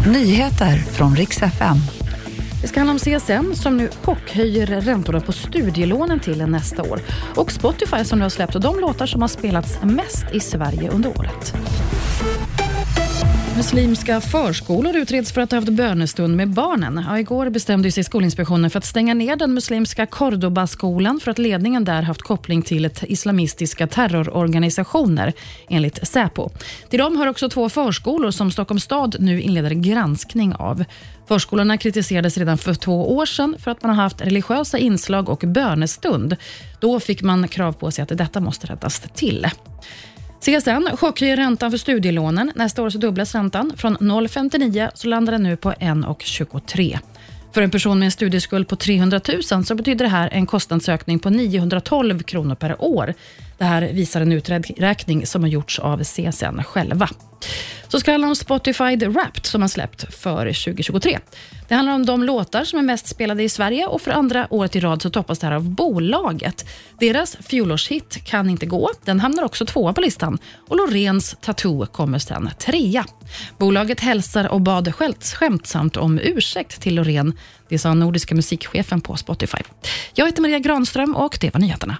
Nyheter från riks FM. Det ska handla om CSN som nu chockhöjer räntorna på studielånen till nästa år. Och Spotify som nu har släppt de låtar som har spelats mest i Sverige under året. Muslimska förskolor utreds för att ha haft bönestund med barnen. Ja, igår bestämde sig Skolinspektionen för att stänga ner den muslimska Cordoba-skolan för att ledningen där haft koppling till ett islamistiska terrororganisationer, enligt Säpo. Till dem hör också två förskolor som Stockholms stad nu inleder granskning av. Förskolorna kritiserades redan för två år sedan för att man har haft religiösa inslag och bönestund. Då fick man krav på sig att detta måste rättas till. CSN chockhöjer räntan för studielånen. Nästa år så dubblas räntan. Från 0,59 så landar den nu på 1,23. För en person med en studieskuld på 300 000 så betyder det här en kostnadsökning på 912 kronor per år. Det här visar en uträkning som har gjorts av CSN själva. Så ska det handla om Spotify The Wrapped som har släppt för 2023. Det handlar om de låtar som är mest spelade i Sverige och för andra året i rad så toppas det här av bolaget. Deras fjolårshit Kan inte gå, den hamnar också tvåa på listan och Loreens Tattoo kommer sen trea. Bolaget hälsar och bad skämtsamt om ursäkt till Loreen. Det sa nordiska musikchefen på Spotify. Jag heter Maria Granström och det var nyheterna.